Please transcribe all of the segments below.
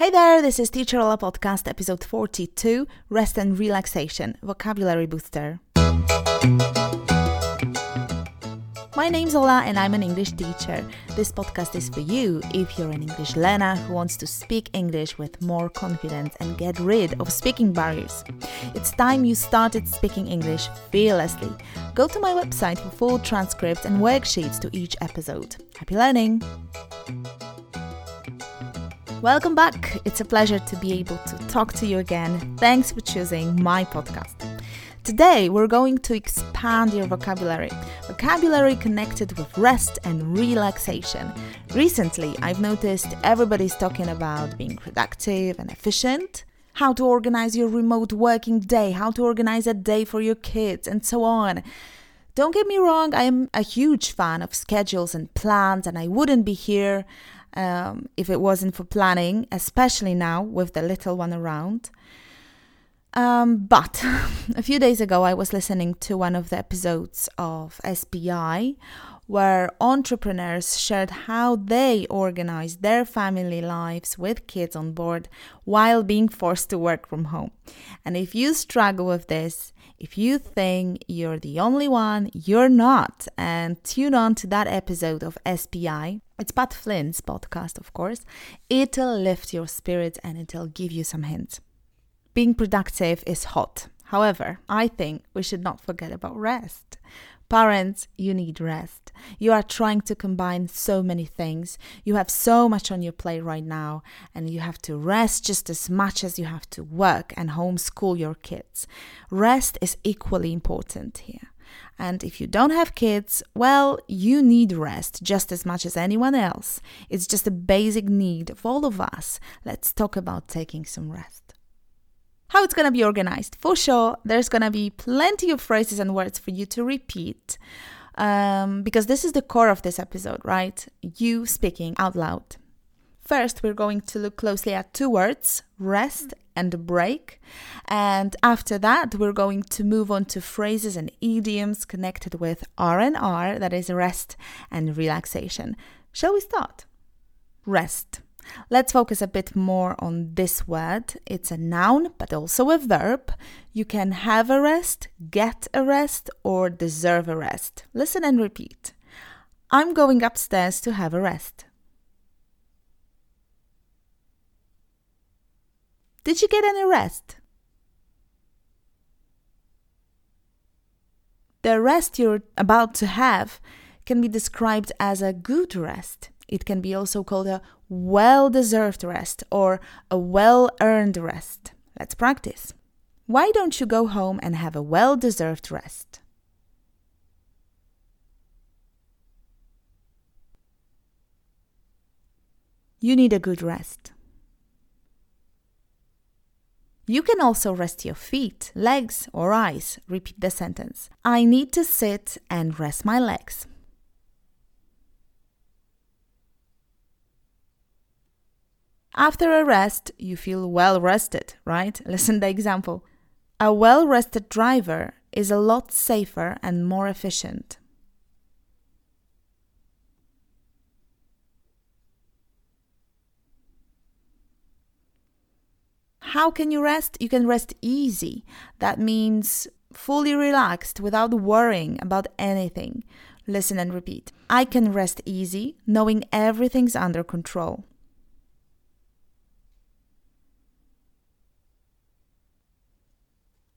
Hey there, this is Teacher Ola Podcast, episode 42 Rest and Relaxation Vocabulary Booster. My name's Ola and I'm an English teacher. This podcast is for you if you're an English learner who wants to speak English with more confidence and get rid of speaking barriers. It's time you started speaking English fearlessly. Go to my website for full transcripts and worksheets to each episode. Happy learning! Welcome back. It's a pleasure to be able to talk to you again. Thanks for choosing my podcast. Today, we're going to expand your vocabulary. Vocabulary connected with rest and relaxation. Recently, I've noticed everybody's talking about being productive and efficient, how to organize your remote working day, how to organize a day for your kids, and so on. Don't get me wrong, I am a huge fan of schedules and plans, and I wouldn't be here um, if it wasn't for planning, especially now with the little one around. Um, but a few days ago, I was listening to one of the episodes of SPI where entrepreneurs shared how they organize their family lives with kids on board while being forced to work from home. And if you struggle with this, if you think you're the only one, you're not. And tune on to that episode of SPI. It's Pat Flynn's podcast, of course. It'll lift your spirits and it'll give you some hints. Being productive is hot. However, I think we should not forget about rest. Parents, you need rest. You are trying to combine so many things. You have so much on your plate right now, and you have to rest just as much as you have to work and homeschool your kids. Rest is equally important here. And if you don't have kids, well, you need rest just as much as anyone else. It's just a basic need of all of us. Let's talk about taking some rest how it's going to be organized. For sure, there's going to be plenty of phrases and words for you to repeat um, because this is the core of this episode, right? You speaking out loud. First, we're going to look closely at two words rest and break. And after that, we're going to move on to phrases and idioms connected with R and R, that is rest and relaxation. Shall we start? Rest. Let's focus a bit more on this word. It's a noun, but also a verb. You can have a rest, get a rest, or deserve a rest. Listen and repeat. I'm going upstairs to have a rest. Did you get any rest? The rest you're about to have can be described as a good rest. It can be also called a well deserved rest or a well earned rest. Let's practice. Why don't you go home and have a well deserved rest? You need a good rest. You can also rest your feet, legs, or eyes. Repeat the sentence. I need to sit and rest my legs. After a rest, you feel well rested, right? Listen the example. A well rested driver is a lot safer and more efficient. How can you rest? You can rest easy. That means fully relaxed without worrying about anything. Listen and repeat. I can rest easy, knowing everything's under control.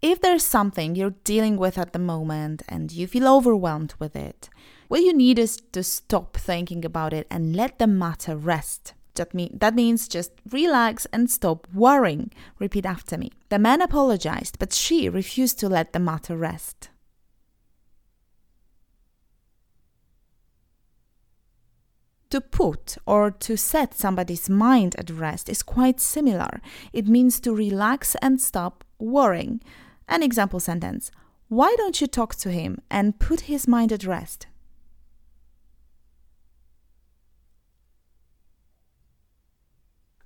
If there's something you're dealing with at the moment and you feel overwhelmed with it, what you need is to stop thinking about it and let the matter rest. That, mean, that means just relax and stop worrying. Repeat after me. The man apologized, but she refused to let the matter rest. To put or to set somebody's mind at rest is quite similar. It means to relax and stop worrying. An example sentence Why don't you talk to him and put his mind at rest?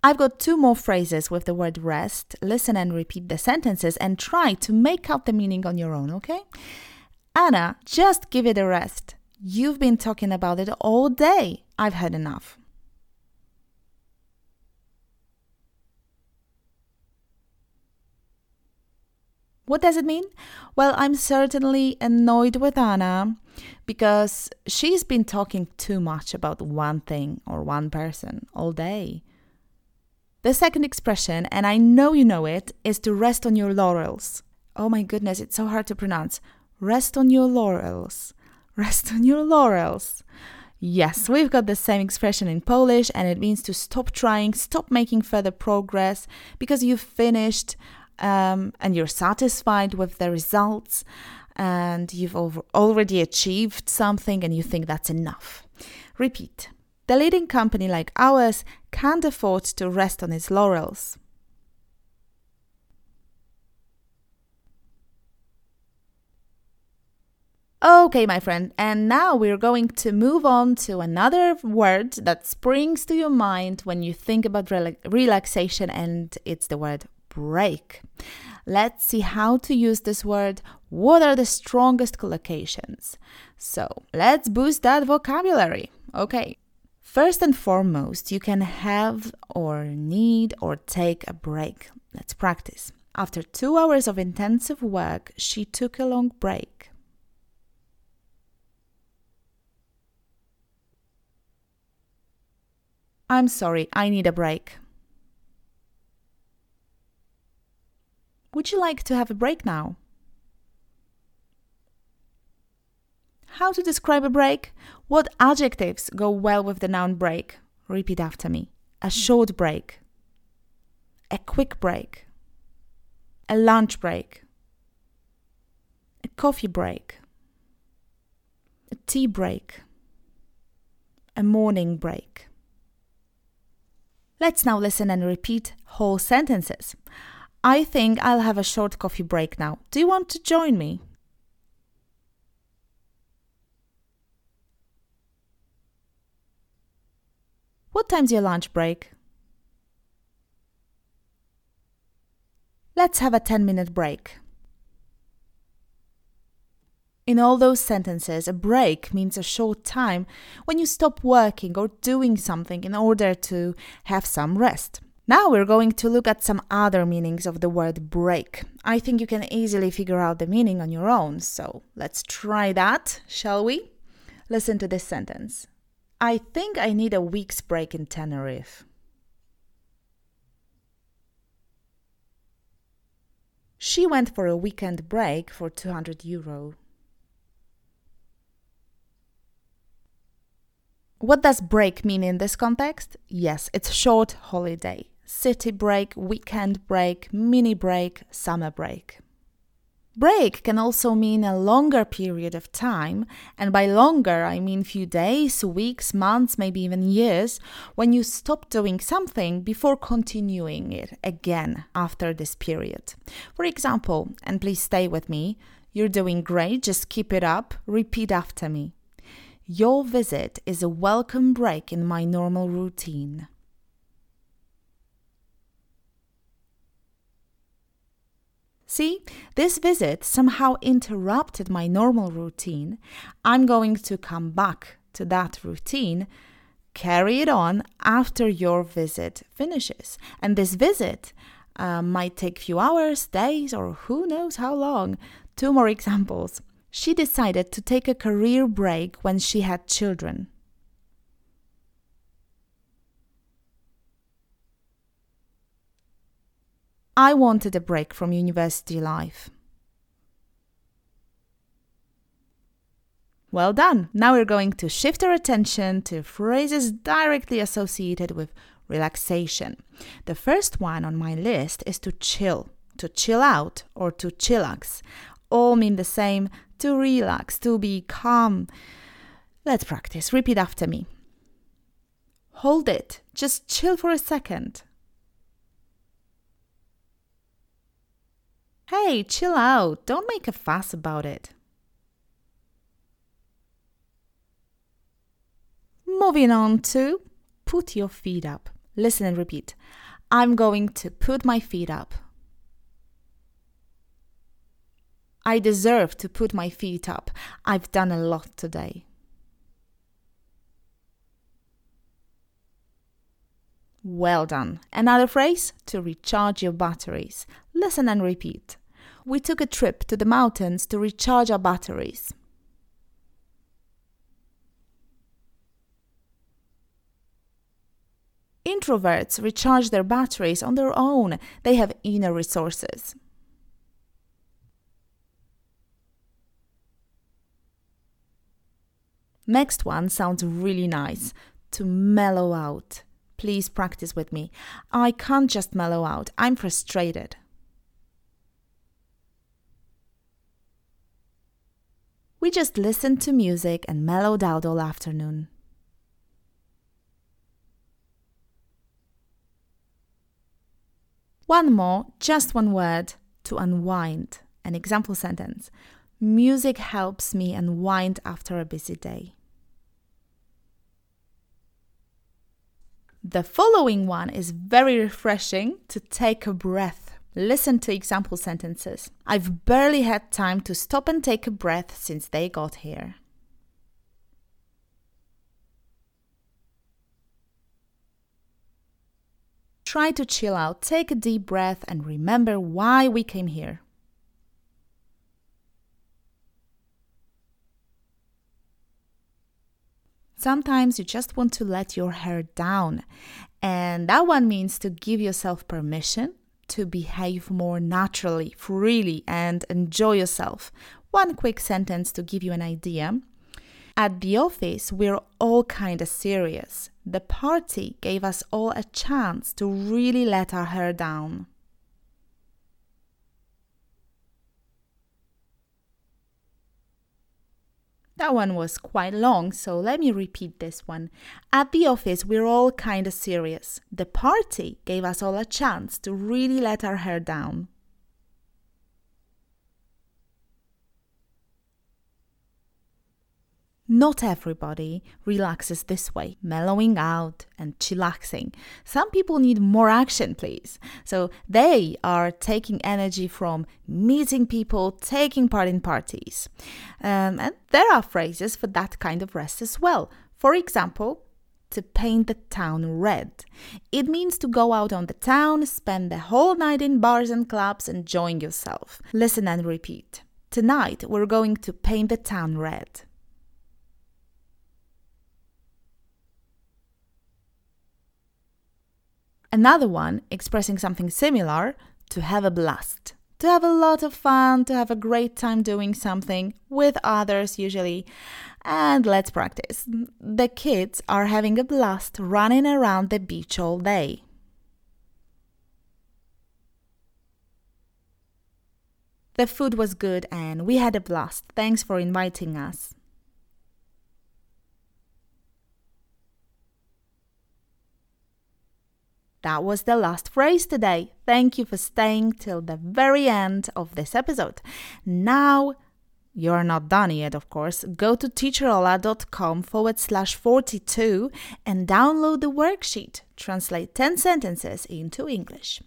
I've got two more phrases with the word rest. Listen and repeat the sentences and try to make out the meaning on your own, okay? Anna, just give it a rest. You've been talking about it all day. I've had enough. What does it mean? Well, I'm certainly annoyed with Anna because she's been talking too much about one thing or one person all day. The second expression, and I know you know it, is to rest on your laurels. Oh my goodness, it's so hard to pronounce. Rest on your laurels. Rest on your laurels. Yes, we've got the same expression in Polish, and it means to stop trying, stop making further progress because you've finished um, and you're satisfied with the results and you've over- already achieved something and you think that's enough. Repeat. The leading company like ours can't afford to rest on its laurels. Okay, my friend, and now we're going to move on to another word that springs to your mind when you think about relaxation, and it's the word break. Let's see how to use this word. What are the strongest collocations? So let's boost that vocabulary. Okay. First and foremost, you can have or need or take a break. Let's practice. After two hours of intensive work, she took a long break. I'm sorry, I need a break. Would you like to have a break now? How to describe a break? What adjectives go well with the noun break? Repeat after me. A hmm. short break. A quick break. A lunch break. A coffee break. A tea break. A morning break. Let's now listen and repeat whole sentences. I think I'll have a short coffee break now. Do you want to join me? What time's your lunch break? Let's have a 10 minute break. In all those sentences, a break means a short time when you stop working or doing something in order to have some rest. Now we're going to look at some other meanings of the word break. I think you can easily figure out the meaning on your own, so let's try that, shall we? Listen to this sentence I think I need a week's break in Tenerife. She went for a weekend break for 200 euro. What does break mean in this context? Yes, it's short holiday city break, weekend break, mini break, summer break. Break can also mean a longer period of time, and by longer I mean few days, weeks, months, maybe even years, when you stop doing something before continuing it again after this period. For example, and please stay with me, you're doing great, just keep it up, repeat after me. Your visit is a welcome break in my normal routine. See, this visit somehow interrupted my normal routine. I'm going to come back to that routine, carry it on after your visit finishes. And this visit uh, might take few hours, days, or who knows how long. Two more examples. She decided to take a career break when she had children. I wanted a break from university life. Well done! Now we're going to shift our attention to phrases directly associated with relaxation. The first one on my list is to chill, to chill out, or to chillax. All mean the same to relax, to be calm. Let's practice. Repeat after me. Hold it. Just chill for a second. Hey, chill out. Don't make a fuss about it. Moving on to put your feet up. Listen and repeat. I'm going to put my feet up. I deserve to put my feet up. I've done a lot today. Well done. Another phrase to recharge your batteries. Listen and repeat. we took a trip to the mountains to recharge our batteries. Introverts recharge their batteries on their own, they have inner resources. Next one sounds really nice to mellow out. Please practice with me. I can't just mellow out, I'm frustrated. We just listened to music and mellowed out all afternoon. One more, just one word to unwind. An example sentence Music helps me unwind after a busy day. The following one is very refreshing to take a breath. Listen to example sentences. I've barely had time to stop and take a breath since they got here. Try to chill out, take a deep breath, and remember why we came here. Sometimes you just want to let your hair down, and that one means to give yourself permission to behave more naturally, freely, and enjoy yourself. One quick sentence to give you an idea. At the office, we're all kind of serious. The party gave us all a chance to really let our hair down. That one was quite long, so let me repeat this one. At the office, we're all kinda serious. The party gave us all a chance to really let our hair down. Not everybody relaxes this way, mellowing out and chillaxing. Some people need more action, please. So they are taking energy from meeting people, taking part in parties. Um, and there are phrases for that kind of rest as well. For example, to paint the town red. It means to go out on the town, spend the whole night in bars and clubs, enjoying yourself. Listen and repeat. Tonight we're going to paint the town red. Another one expressing something similar to have a blast, to have a lot of fun, to have a great time doing something with others, usually. And let's practice. The kids are having a blast running around the beach all day. The food was good and we had a blast. Thanks for inviting us. That was the last phrase today. Thank you for staying till the very end of this episode. Now, you're not done yet, of course. Go to teacherola.com forward slash 42 and download the worksheet. Translate 10 sentences into English.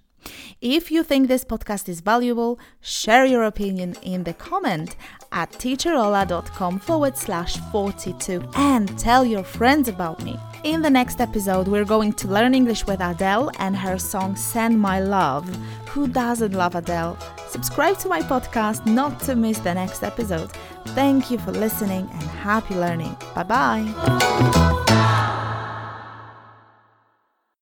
If you think this podcast is valuable, share your opinion in the comment at teacherola.com forward slash 42 and tell your friends about me. In the next episode, we're going to learn English with Adele and her song Send My Love. Who doesn't love Adele? Subscribe to my podcast not to miss the next episode. Thank you for listening and happy learning. Bye bye.